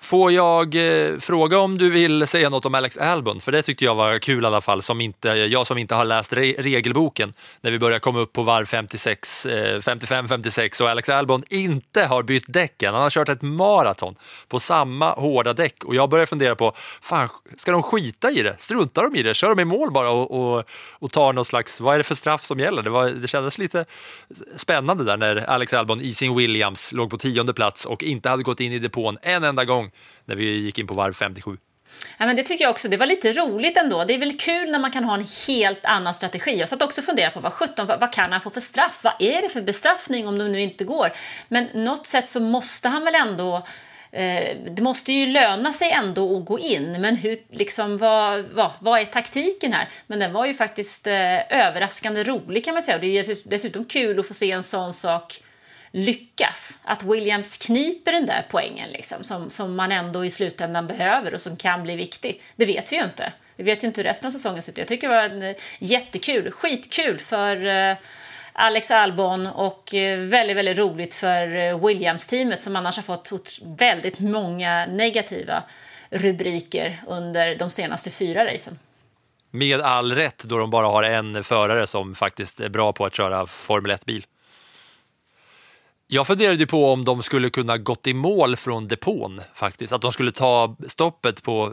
Får jag eh, fråga om du vill säga något om Alex Albon? För det tyckte jag var kul i alla fall, som inte, jag som inte har läst re regelboken när vi börjar komma upp på varv 56, eh, 55-56 och Alex Albon inte har bytt däcken. Han har kört ett maraton på samma hårda däck och jag börjar fundera på, fan, ska de skita i det? Struntar de i det? Kör de i mål bara och, och, och tar någon slags, vad är det för straff som gäller? Det, var, det kändes lite spännande där när Alex Albon i sin Williams låg på tionde plats och inte hade gått in i depån en enda gång när vi gick in på varv 57. Ja, men det tycker jag också. Det var lite roligt ändå. Det är väl kul när man kan ha en helt annan strategi. Jag satt också och funderade på vad 17, vad, vad kan han få för straff? Vad är det för bestraffning om de nu inte går? Men något sätt så måste han väl ändå eh, det måste ju löna sig ändå att gå in, men hur, liksom, vad, vad, vad är taktiken här? Men den var ju faktiskt eh, överraskande rolig kan man säga. Och det är dessutom kul att få se en sån sak lyckas. Att Williams kniper den där poängen liksom, som, som man ändå i slutändan behöver och som kan bli viktig. Det vet vi ju inte. Vi vet ju inte hur resten av säsongen ser ut. Jag tycker det var en, eh, jättekul, skitkul för eh, Alex Albon och eh, väldigt, väldigt roligt för eh, Williams-teamet som annars har fått väldigt många negativa rubriker under de senaste fyra racen. Med all rätt då de bara har en förare som faktiskt är bra på att köra Formel 1-bil. Jag funderade på om de skulle kunna gått i mål från depån faktiskt. Att de skulle ta stoppet på,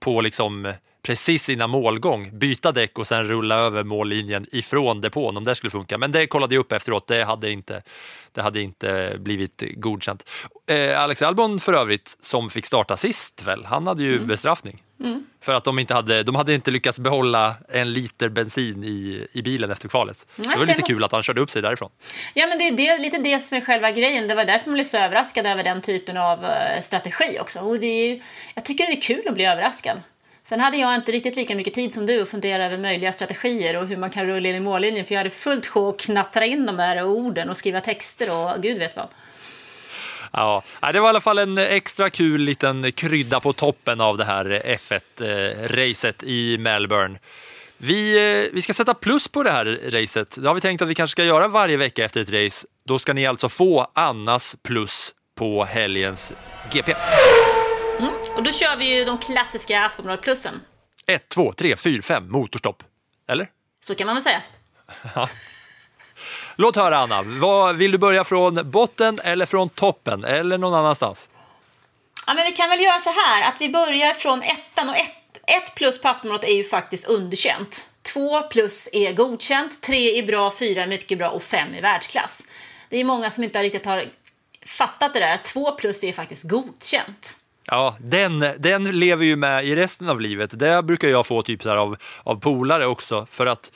på liksom precis innan målgång, byta däck och sen rulla över mållinjen ifrån depån om det skulle funka. Men det kollade jag upp efteråt, det hade inte, det hade inte blivit godkänt. Eh, Alex Albon för övrigt, som fick starta sist väl, han hade ju bestraffning. För att de inte hade, de hade inte lyckats behålla en liter bensin i, i bilen efter kvalet. Nej, det var det lite måste- kul att han körde upp sig därifrån. Ja, men det är det, lite det som är själva grejen. Det var därför man blev så överraskad över den typen av eh, strategi också. Och det är, jag tycker det är kul att bli överraskad. Sen hade jag inte riktigt lika mycket tid som du att fundera över möjliga strategier och hur man kan rulla in i mållinjen. För jag hade fullt sjå att knattra in de där orden och skriva texter och gud vet vad. Ja, det var i alla fall en extra kul liten krydda på toppen av det här F1-racet i Melbourne. Vi, eh, vi ska sätta plus på det här racet. Det har vi tänkt att vi kanske ska göra varje vecka efter ett race. Då ska ni alltså få Annas plus på helgens GP. Och då kör vi ju de klassiska Aftonbladet-plussen. 1, 2, 3, 4, 5, motorstopp. Eller? Så kan man väl säga. Låt höra Anna, vad, vill du börja från botten eller från toppen eller någon annanstans? Ja, men vi kan väl göra så här att vi börjar från ettan och ett, ett plus på Aftonbladet är ju faktiskt underkänt. Två plus är godkänt, tre är bra, fyra är mycket bra och fem är världsklass. Det är många som inte riktigt har fattat det där. Två plus är faktiskt godkänt. Ja, den, den lever ju med i resten av livet. Det brukar jag få typ så av, av polare också. För att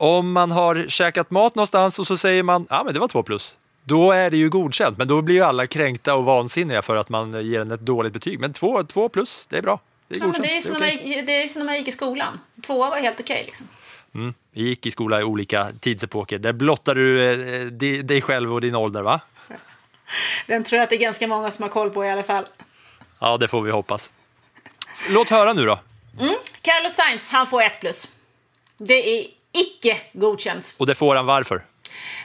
om man har käkat mat någonstans och så säger man ja men det var två plus. Då är det ju godkänt, men då blir ju alla kränkta och vansinniga för att man ger den ett dåligt betyg. Men två, två plus, det är bra. Det är Ja, det är som man det är som när man gick i skolan. Tvåa var helt okej. liksom. Vi gick i skola i olika tidsepoker. Där blottar du eh, di- dig själv och din ålder, va? (laughs) Den tror jag att det är ganska många som har koll på i alla fall. Ja, det får vi hoppas. Låt höra nu då. Carlos Sainz, han får ett plus. Det är icke godkänt. Och det får han varför?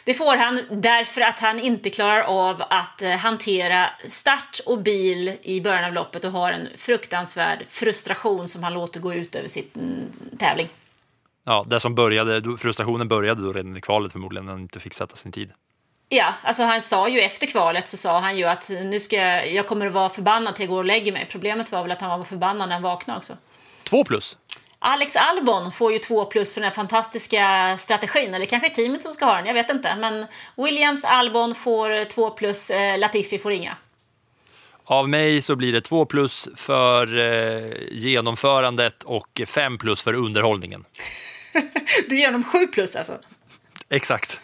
Det får han därför att han inte klarar av att eh, hantera start och bil i början av loppet och har en fruktansvärd frustration som han låter gå ut över sin mm, tävling. Ja, det som började, frustrationen började då redan i kvalet förmodligen, när han inte fick sätta sin tid. Ja, alltså han sa ju efter kvalet så sa han ju att nu ska jag, jag kommer att vara förbannad till jag går och lägger mig. Problemet var väl att han var förbannad när han vaknade också. Två plus. Alex Albon får ju två plus för den här fantastiska strategin. Eller kanske teamet som ska ha den, jag vet inte. Men Williams, Albon får två plus, eh, Latifi får inga. Av mig så blir det två plus för eh, genomförandet och fem plus för underhållningen. Du ger dem sju plus alltså. Exakt.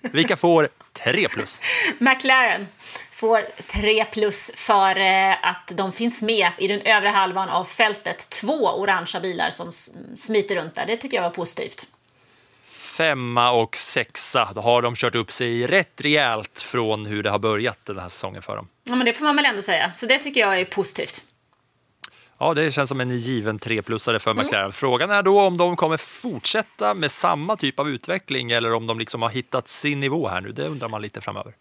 Vilka får tre plus? (laughs) McLaren får 3 plus för eh, att de finns med i den övre halvan av fältet. Två orangea bilar som smiter runt där. Det tycker jag var positivt. Femma och sexa, då har de kört upp sig rätt rejält från hur det har börjat den här säsongen för dem. Ja, men det får man väl ändå säga. Så det tycker jag är positivt. Ja, det känns som en given treplussare för McLaren. Frågan är då om de kommer fortsätta med samma typ av utveckling eller om de liksom har hittat sin nivå här nu. Det undrar man lite framöver.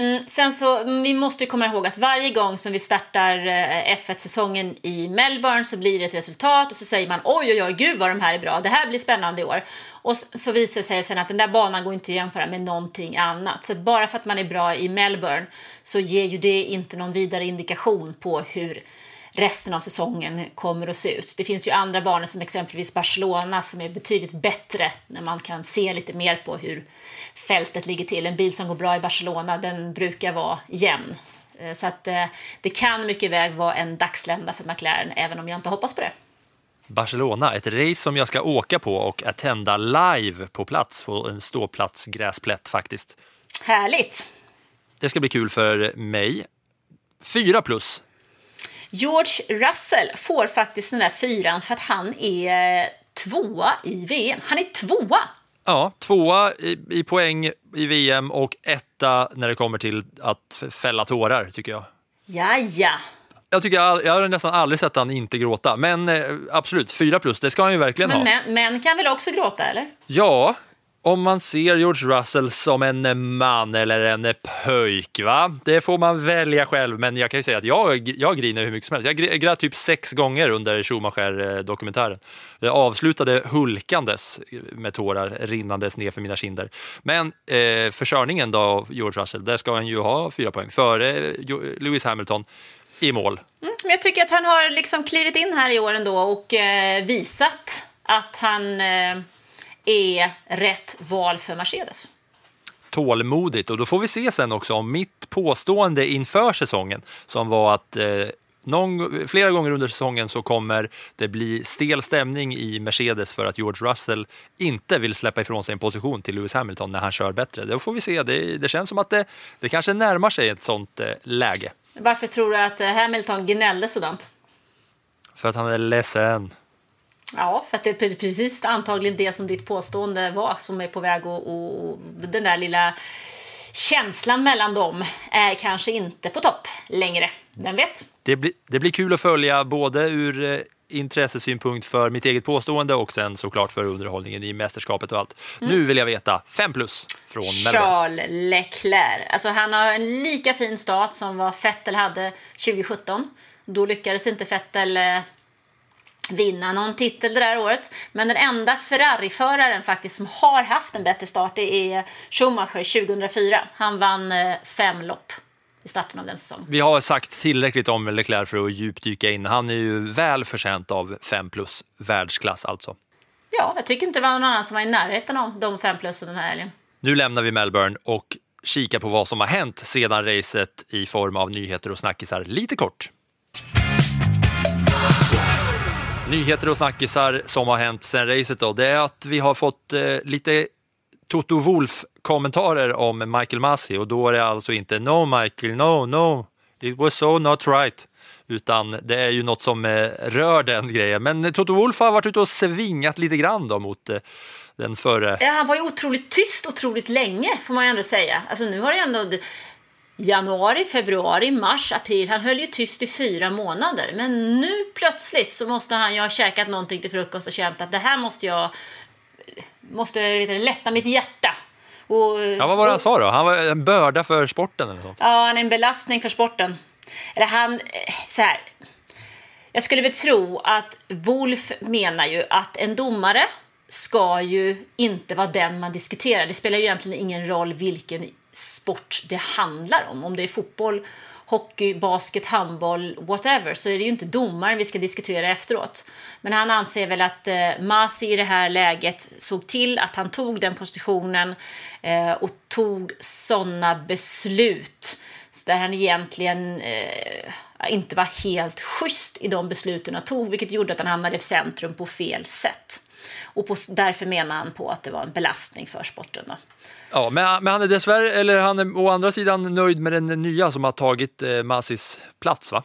Mm, Sen så, mm, vi måste komma ihåg att varje gång som vi startar eh, F1-säsongen i Melbourne så blir det ett resultat och så säger man oj, oj, oj, gud vad de här är bra, det här blir spännande i år. Och så visar det sig sen att den där banan går inte att jämföra med någonting annat. Så bara för att man är bra i Melbourne så ger ju det inte någon vidare indikation på hur resten av säsongen kommer att se ut. Det finns ju andra banor som exempelvis Barcelona som är betydligt bättre när man kan se lite mer på hur fältet ligger till. En bil som går bra i Barcelona den brukar vara jämn. Eh, Så att eh, det kan mycket väl vara en dagslända för McLaren även om jag inte hoppas på det. Barcelona, ett race som jag ska åka på och attenda live på plats på en ståplats gräsplätt faktiskt. Härligt! Det ska bli kul för mig. Fyra plus. George Russell får faktiskt den där fyran för att han är eh, tvåa i VM. Han är tvåa! Ja, tvåa i, i poäng i VM och etta när det kommer till att fälla tårar, tycker jag. Ja, ja. Jag, tycker jag, jag har nästan aldrig sett han inte gråta, men eh, absolut, fyra plus, det ska han ju verkligen Men ha. män, män kan väl också gråta, eller? Ja, om man ser George Russell som en man eller en pöjk, va? Det får man välja själv, men jag kan ju säga att jag, jag griner hur mycket som helst. Jag grät typ sex gånger under Schumacher-dokumentären. Jag avslutade hulkandes med tårar rinnandes ner för mina kinder. Men eh, försörjningen då, George Russell, där ska han ju ha fyra poäng före eh, Lewis Hamilton i mål. Mm, men jag tycker att han har liksom klivit in här i år ändå och eh, visat att han eh, är rätt val för Mercedes. tålmodigt. Och då får vi se sen också om mitt påstående inför säsongen som var att eh, någon, flera gånger under säsongen så kommer det bli stel stämning i Mercedes för att George Russell inte vill släppa ifrån sig en position till Lewis Hamilton när han kör bättre. Då får vi se. Det, det känns som att det, det kanske närmar sig ett sånt eh, läge. Varför tror du att eh, Hamilton gnällde sådant? För att han är ledsen. Ja, för att det är precis antagligen det som ditt påstående var som är på väg och, och den där lilla känslan mellan dem är kanske inte på topp längre. Vem vet? Det, blir det blir kul att följa både ur eh, intressesynpunkt för mitt eget påstående och sen såklart för underhållningen i mästerskapet och allt. Nu vill jag veta, fem plus från. Charles Leclerc. Alltså han har en lika fin start som vad Vettel hade 2017. Då lyckades inte Vettel eh, vinna någon titel det där året. Men den enda Ferrari-föraren faktiskt som har haft en bättre start det är Schumacher 2004. Han vann eh, fem lopp i starten av den säsongen. Vi har sagt tillräckligt om Leclerc för att djupdyka in. Han är ju väl förtjänt av 5 plus världsklass alltså. Ja, jag tycker inte det var någon annan som var i närheten av de fem plus den här helgen. Nu lämnar vi Melbourne och kika på vad som har hänt sedan racet i form av nyheter och snackisar lite kort. Nyheter och snackisar som har hänt sedan racet då, det är att vi har fått eh, lite Toto Wolf-kommentarer om Michael Massey och då är det alltså inte No Michael, no, no, it was so not right. Utan det är ju något som eh, rör den grejen. Men Toto Wolf har varit ute och svingat lite grann då mot eh, den förre. Ja, han var ju otroligt tyst otroligt länge, får man ju ändå säga. Alltså nu har det ändå januari, februari, mars, april. Han höll ju tyst i fyra månader. Men nu plötsligt så måste han ju ha käkat någonting till frukost och känt att det här måste jag måste lätta mitt hjärta. Och, Ja, vad var det han sa då? Han var en börda för sporten eller något? Ja, han är en belastning för sporten. Eller han, eh, så här. Jag skulle väl tro att Wolf menar ju att en domare ska ju inte vara den man diskuterar. Det spelar ju egentligen ingen roll vilken sport det handlar om. Om det är fotboll, hockey, basket, handboll, whatever, så är det ju inte domaren vi ska diskutera efteråt. Men han anser väl att eh, Masi i det här läget såg till att han tog den positionen eh, och tog sådana beslut där han egentligen eh, inte var helt schysst i de besluten han tog, vilket gjorde att han hamnade i centrum på fel sätt. Och på, därför menar han på att det var en belastning för sporten. Då. Ja, men, men han är dessvärre, eller han är å andra sidan nöjd med den nya som har tagit eh, Masis plats va?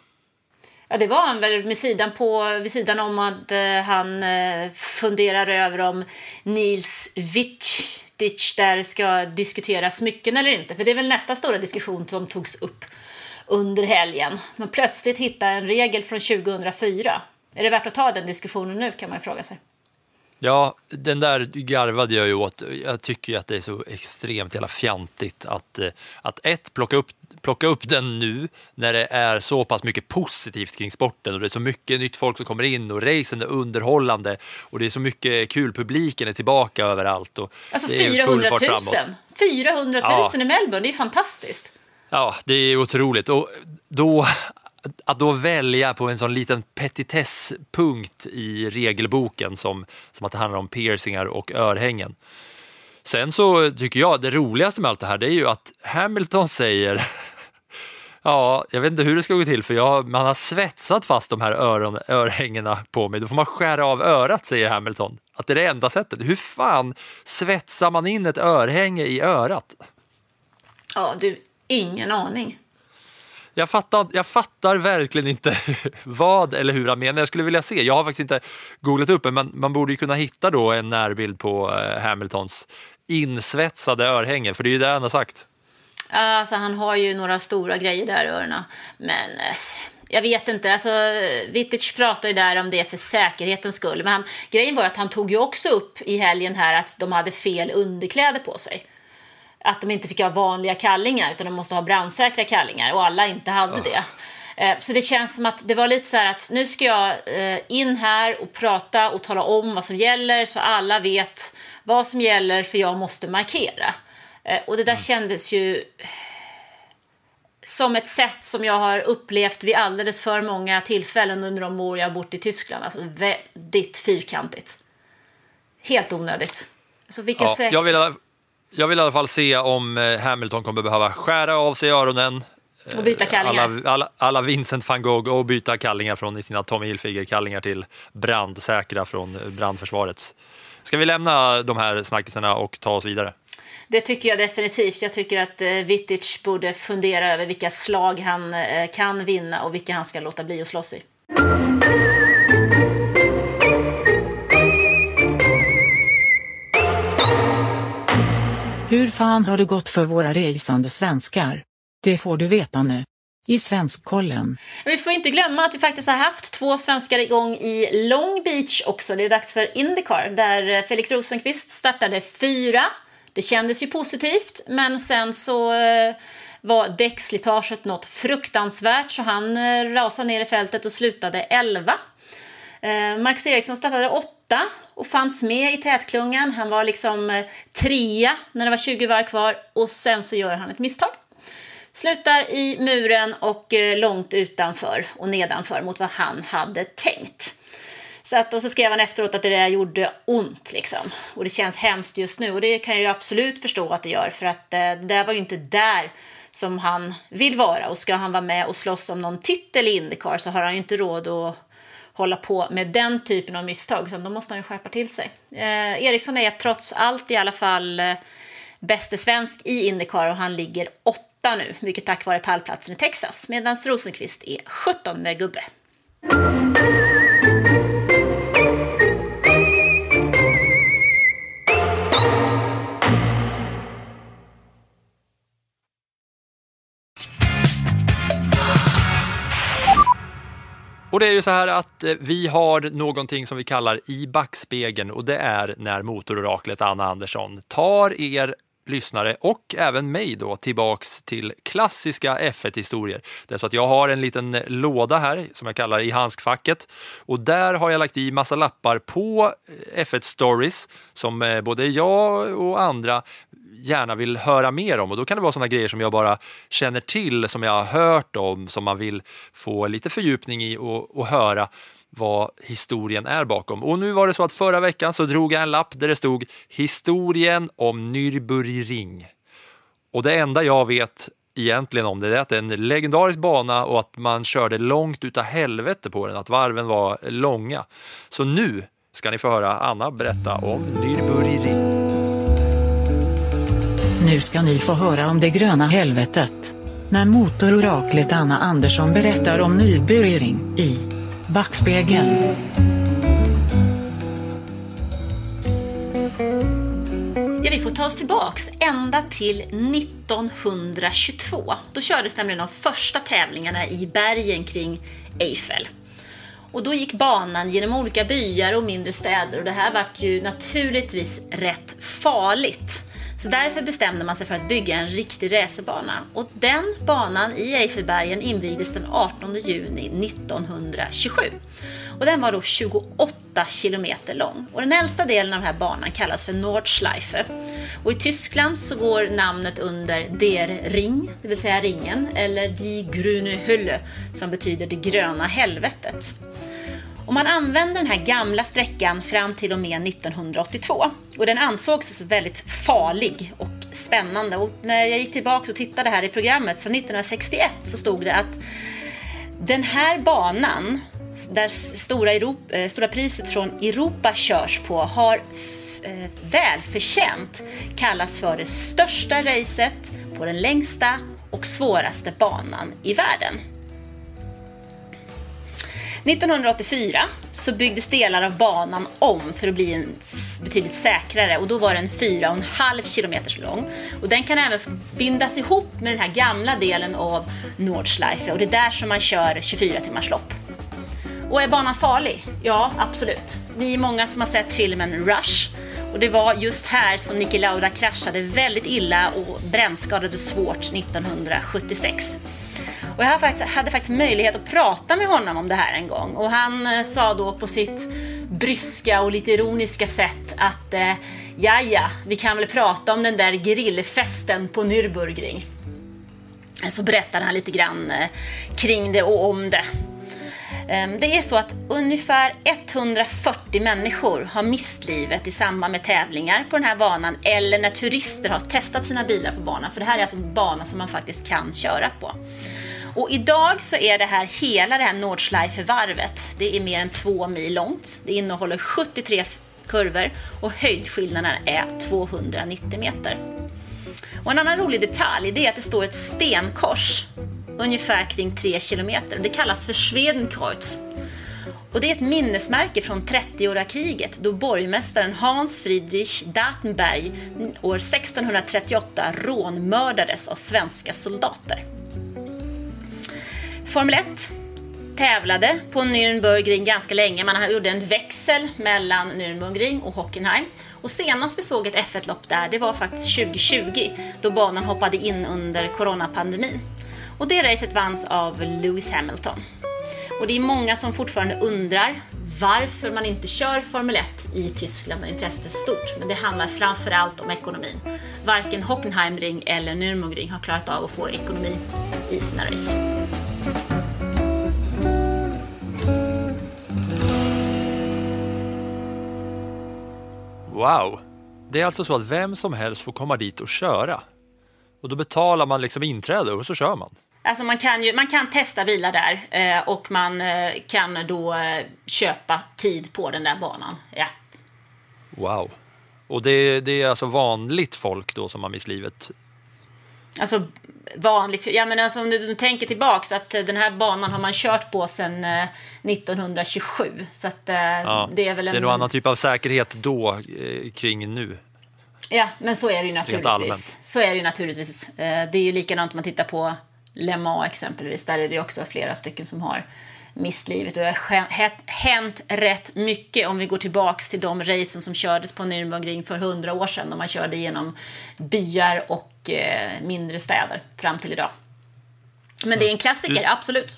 Ja, det var han väl med sidan på, vid sidan om att eh, han eh, funderar över om Nils Wittich där ska diskutera smycken eller inte. För det är väl nästa stora diskussion som togs upp under helgen. Man plötsligt hittar en regel från 2004. Är det värt att ta den diskussionen nu kan man fråga sig. Ja, den där garvade jag ju åt. Jag tycker ju att det är så extremt jävla fjantigt att, eh, att ett, plocka upp, plocka upp den nu när det är så pass mycket positivt kring sporten och det är så mycket nytt folk som kommer in och racen är underhållande och det är så mycket kul, publiken är tillbaka överallt. Och Alltså det är 400 full 000! fart framåt. 400 000 Ja. i Melbourne, det är fantastiskt. Ja, det är otroligt. Och då, att då välja på en sån liten petitesspunkt i regelboken som, som att det handlar om piercingar och örhängen. Sen så tycker jag det roligaste med allt det här det är ju att Hamilton säger (laughs) Ja, jag vet inte hur det ska gå till för jag, man har svetsat fast de här öron, örhängena på mig. Då får man skära av örat, säger Hamilton. Att det är det enda sättet. Hur fan svetsar man in ett örhänge i örat? Ja, du, ingen aning. Jag fattar, jag fattar verkligen inte (laughs) vad eller hur han menar. Jag skulle vilja se. Jag har faktiskt inte googlat upp det, men man borde ju kunna hitta då en närbild på eh, Hamiltons insvetsade örhänge, för det är ju det han har sagt. Alltså, han har ju några stora grejer där i öronen. Men eh, jag vet inte. Alltså, Vittich pratar ju där om det för säkerhetens skull. Men han, grejen var att han tog ju också upp i helgen här att de hade fel underkläder på sig. Att de inte fick ha vanliga kallingar utan de måste ha brandsäkra kallingar och alla inte hade det. Eh, Så det känns som att det var lite så här att nu ska jag eh, in här och prata och tala om vad som gäller så alla vet vad som gäller för jag måste markera. Eh, Och det där kändes ju som ett sätt som jag har upplevt vid alldeles för många tillfällen under de år jag har bott i Tyskland. Alltså väldigt fyrkantigt. Helt onödigt. Alltså vilken Ja, säk- jag, vill, jag vill i alla fall se om eh, Hamilton kommer behöva skära av sig öronen. Och byta kallingar. Alla, alla, alla Vincent van Gogh och byta kallingar från sina Tommy Hilfiger-kallingar till brandsäkra från brandförsvarets. Ska vi lämna de här snackisarna och ta oss vidare? Det tycker jag definitivt. Jag tycker att eh, Vitic borde fundera över vilka slag han eh, kan vinna och vilka han ska låta bli att slåss i. Hur fan har det gått för våra resande svenskar? Det får du veta nu. I Svenskkollen. Vi får inte glömma att vi faktiskt har haft två svenskar igång i Long Beach också. Det är dags för Indycar där Felix Rosenqvist startade fyra. Det kändes ju positivt, men sen så eh, var däckslitaget något fruktansvärt så han eh, rasade ner i fältet och slutade elva. Eh, Marcus Eriksson startade åtta åtta och fanns med i tätklungan. Han var liksom eh, trea när det var 20 varv kvar och sen så gör han ett misstag. Slutar i muren och eh, långt utanför och nedanför mot vad han hade tänkt. Så att, och så skrev han efteråt att det där gjorde ont liksom. Och det känns hemskt just nu. Och det kan jag ju absolut förstå att det gör. För att eh, det där var ju inte där som han vill vara. Och ska han vara med och slåss om någon titel i Indycar så har han ju inte råd att hålla på med den typen av misstag. utan då måste han ju skärpa till sig. Eh, Eriksson är trots allt i alla fall eh, bäste svensk i Indycar och han ligger åtta nu. Mycket tack vare pallplatsen i Texas. Medan Rosenqvist är 17 gubbe. Och det är ju så här att eh, vi har någonting som vi kallar i backspegeln och det är när motororaklet Anna Andersson tar er lyssnare och även mig då tillbaks till klassiska F1-historier. Det är så att jag har en liten eh, låda här som jag kallar i handskfacket. Och där har jag lagt i massa lappar på eh, F1 Stories som eh, både jag och andra gärna vill höra mer om. Och då kan det vara sådana grejer som jag bara känner till, som jag har hört om, som man vill få lite fördjupning i och, och höra vad historien är bakom. Och nu var det så att förra veckan så drog jag en lapp där det stod historien om Nürburgring. Och det enda jag vet egentligen om det är att det är en legendarisk bana och att man körde långt utav helvete på den, att varven var långa. Så nu ska ni få höra Anna berätta om Nürburgring. Nu ska ni få höra om det gröna helvetet. När motororaklet Anna Andersson berättar om Nürburgring i Backspegeln. Ja, vi får ta oss tillbaks ända till 1922. Då kördes nämligen de första tävlingarna i bergen kring Eiffel. Och då gick banan genom olika byar och mindre städer och det här vart ju naturligtvis rätt farligt. Så därför bestämde man sig för att bygga en riktig racerbana. Och den banan i Eiffelbergen invigdes den 18 juni 1927. Och den var då 28 kilometer lång. Och den äldsta delen av den här banan kallas för Nordschleife. Och i Tyskland så går namnet under Der Ring, det vill säga ringen, eller Die Grüne Hölle som betyder det gröna helvetet. Och man använde den här gamla sträckan fram till och med 1982. Och den ansågs väldigt farlig och spännande. Och när jag gick tillbaka och tittade här i programmet, så 1961, så stod det att den här banan, där stora, Europa, eh, stora priset från Europa körs på, har eh, välförtjänt kallas för det största racet på den längsta och svåraste banan i världen. 1984 så byggdes delar av banan om för att bli en betydligt säkrare och då var den 4,5 km lång. Och den kan även bindas ihop med den här gamla delen av Nordschleife och det är där som man kör 24 timmars lopp. Och är banan farlig? Ja, absolut. Vi är många som har sett filmen Rush och det var just här som Niki Lauda kraschade väldigt illa och brännskadades svårt 1976. Och jag hade faktiskt möjlighet att prata med honom om det här en gång. Och han eh, sa då på sitt bryska och lite ironiska sätt att eh, ja, ja, vi kan väl prata om den där grillfesten på Nürburgring. Så berättade han lite grann eh, kring det och om det. Ehm, det är så att ungefär 140 människor har mist livet i samband med tävlingar på den här banan eller när turister har testat sina bilar på banan. För det här är alltså en bana som man faktiskt kan köra på. Och idag så är det här hela det här Nordschleife-varvet. Det är mer än två mil långt. Det innehåller 73 kurvor och höjdskillnaden är 290 meter. Och en annan rolig detalj är att det står ett stenkors ungefär kring 3 kilometer. Det kallas för Schwedenkreuz. Och det är ett minnesmärke från 30-åriga kriget då borgmästaren Hans Friedrich Datenberg år 1638 rånmördades av svenska soldater. Formel 1 tävlade på Nürnbergring ganska länge. Man gjorde en växel mellan Nürnbergring och Hockenheim. Och senast vi såg ett F1-lopp där, det var faktiskt 2020 då banan hoppade in under coronapandemin. Och det racet vanns av Lewis Hamilton. Och det är många som fortfarande undrar varför man inte kör Formel 1 i Tyskland när intresset är stort. Men det handlar framförallt om ekonomin. Varken Hockenheimring eller Nürburgring har klarat av att få ekonomi i sina race. Wow! Det är alltså så att vem som helst får komma dit och köra. Och då betalar man liksom inträde och så kör man. Alltså man kan, ju, man kan testa bilar där eh, och man eh, kan då eh, köpa tid på den där banan. Ja. Wow. Och det, det är alltså vanligt folk då som har mist livet? Alltså vanligt, ja men alltså om du tänker tillbaks att eh, den här banan har man kört på sedan eh, 1927. Så att eh, Ja, det är väl en... det är nog annan typ av säkerhet då eh, kring nu. Ja, men så är det ju naturligtvis. Så är det ju naturligtvis. Eh, Det är ju likadant om man tittar på Le Mans exempelvis. Där är det också flera stycken som har mist livet. Och det har hänt rätt mycket om vi går tillbaks till de racen som kördes på Nürburgring för hundra år sedan. När man körde genom byar och eh, mindre städer fram till idag. Men det är en klassiker, Du- absolut.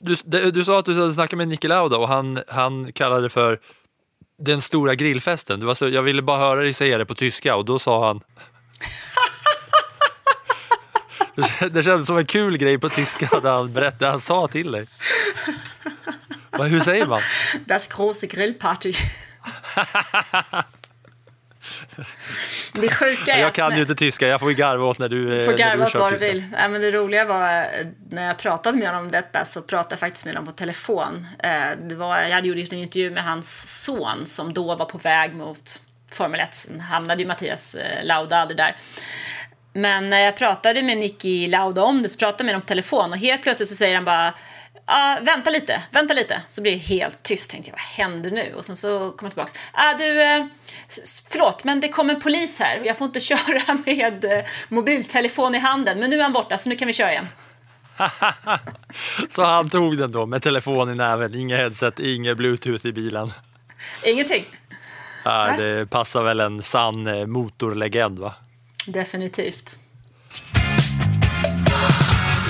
Du, det- du sa att du hade snackat med Niki Lauda och han, han kallade det för den stora grillfesten. Det var så, jag ville bara höra dig säga det på tyska och då sa han (laughs) Det kän- Det kändes som en kul grej på tyska där han berättade, han sa till dig. Vad- Hur säger man? Das große Grillparty. det sjuka är Jag kan när- ju inte tyska, jag får ju garva åt när du, eh, får när garva du åt vad du vill. Ja, men det roliga var eh, när jag pratade med honom om detta så pratade jag faktiskt med honom på telefon. Eh, Det var, jag hade gjort en intervju med hans son som då var på väg mot Formel 1. Sen hamnade ju Mattias Lauda aldrig där. Men när jag pratade med Nicky Lauda om det så pratade jag med honom på telefon och helt plötsligt så säger han bara Ah, vänta lite, vänta lite. Så blir det helt tyst. Tänkte jag, vad händer nu? Och sen så kommer jag tillbaka. Ah, du, eh, förlåt, men det kommer en polis här. och Jag får inte (laughs) köra med eh, mobiltelefon i handen. Men nu är han borta, så nu kan vi köra igen. (laughs) Så han tog den då med telefon i näven, inga headset, inget bluetooth i bilen. Ingenting. Ja, det passar väl en sann eh, motorlegend va? Definitivt.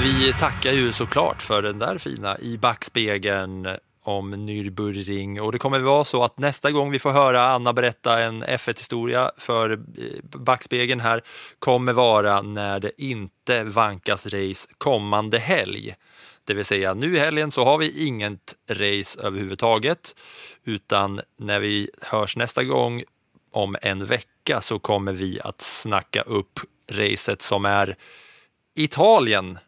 Vi tackar ju såklart för den där fina i backspegeln om Nürburgring och det kommer vara så att nästa gång vi får höra Anna berätta en F1-historia för eh, backspegeln här kommer vara när det inte vankas race kommande helg. Det vill säga nu i helgen så har vi inget race överhuvudtaget utan när vi hörs nästa gång om en vecka så kommer vi att snacka upp racet som är Italien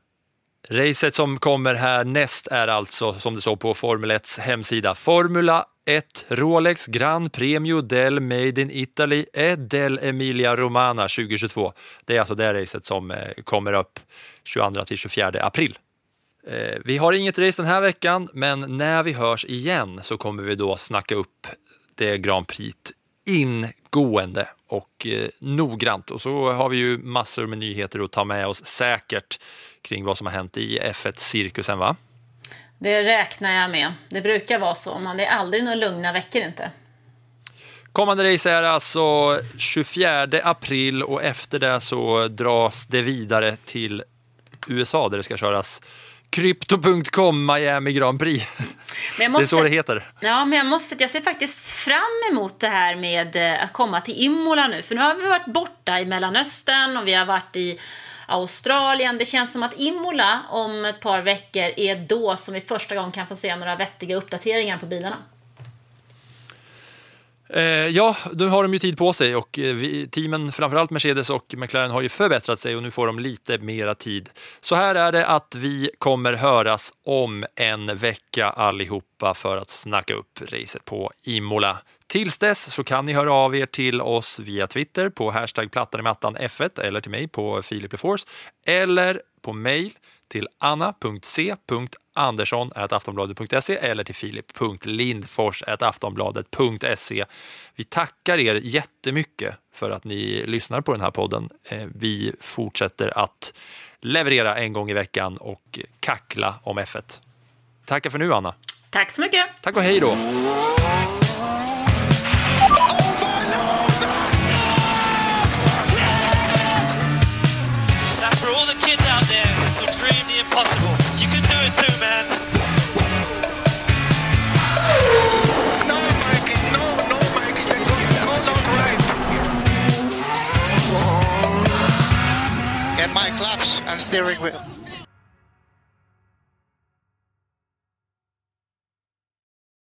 Racet som kommer härnäst är alltså, som det står på Formel 1s hemsida, Formula 1 Rolex Gran Premio del Made in Italy e del Emilia Romana 2022. Det är alltså det racet som eh, kommer upp 22 till 24 april. Eh, vi har inget race den här veckan, men när vi hörs igen så kommer vi då snacka upp det Grand Prix ingående och eh, noggrant. Och så har vi ju massor med nyheter att ta med oss säkert kring vad som har hänt i F1-cirkusen, va? Det räknar jag med. Det brukar vara så, men det är aldrig några lugna veckor inte. Kommande race är alltså 24 april och efter det så dras det vidare till USA där det ska köras Crypto.com Miami Grand Prix. Jag Det är måste, så det heter. Ja, men jag måste jag ser faktiskt fram emot det här med eh, att komma till Imola nu. För nu har vi varit borta i Mellanöstern och vi har varit i Australien. Det känns som att Imola om ett par veckor är då som vi första gången kan få se några vettiga uppdateringar på bilarna. Eh, ja, nu har de ju tid på sig och eh, vi, teamen, framförallt Mercedes och McLaren, har ju förbättrat sig och nu får de lite mera tid. Så här är det att vi kommer höras om en vecka allihopa för att snacka upp racet på Imola. Tills dess så kan ni höra av er till oss via Twitter på hashtag plattan 1 eller till mig på Filip Lefors eller på mejl till anna.c.andersson.aftonbladet.se eller till filip.lindfors.aftonbladet.se. Vi tackar er jättemycket för att ni lyssnar på den här podden. Eh, Vi fortsätter att leverera en gång i veckan och kackla om F1. Tackar för nu, Anna. Tack så mycket! Tack och hej då! Get my gloves and steering wheel.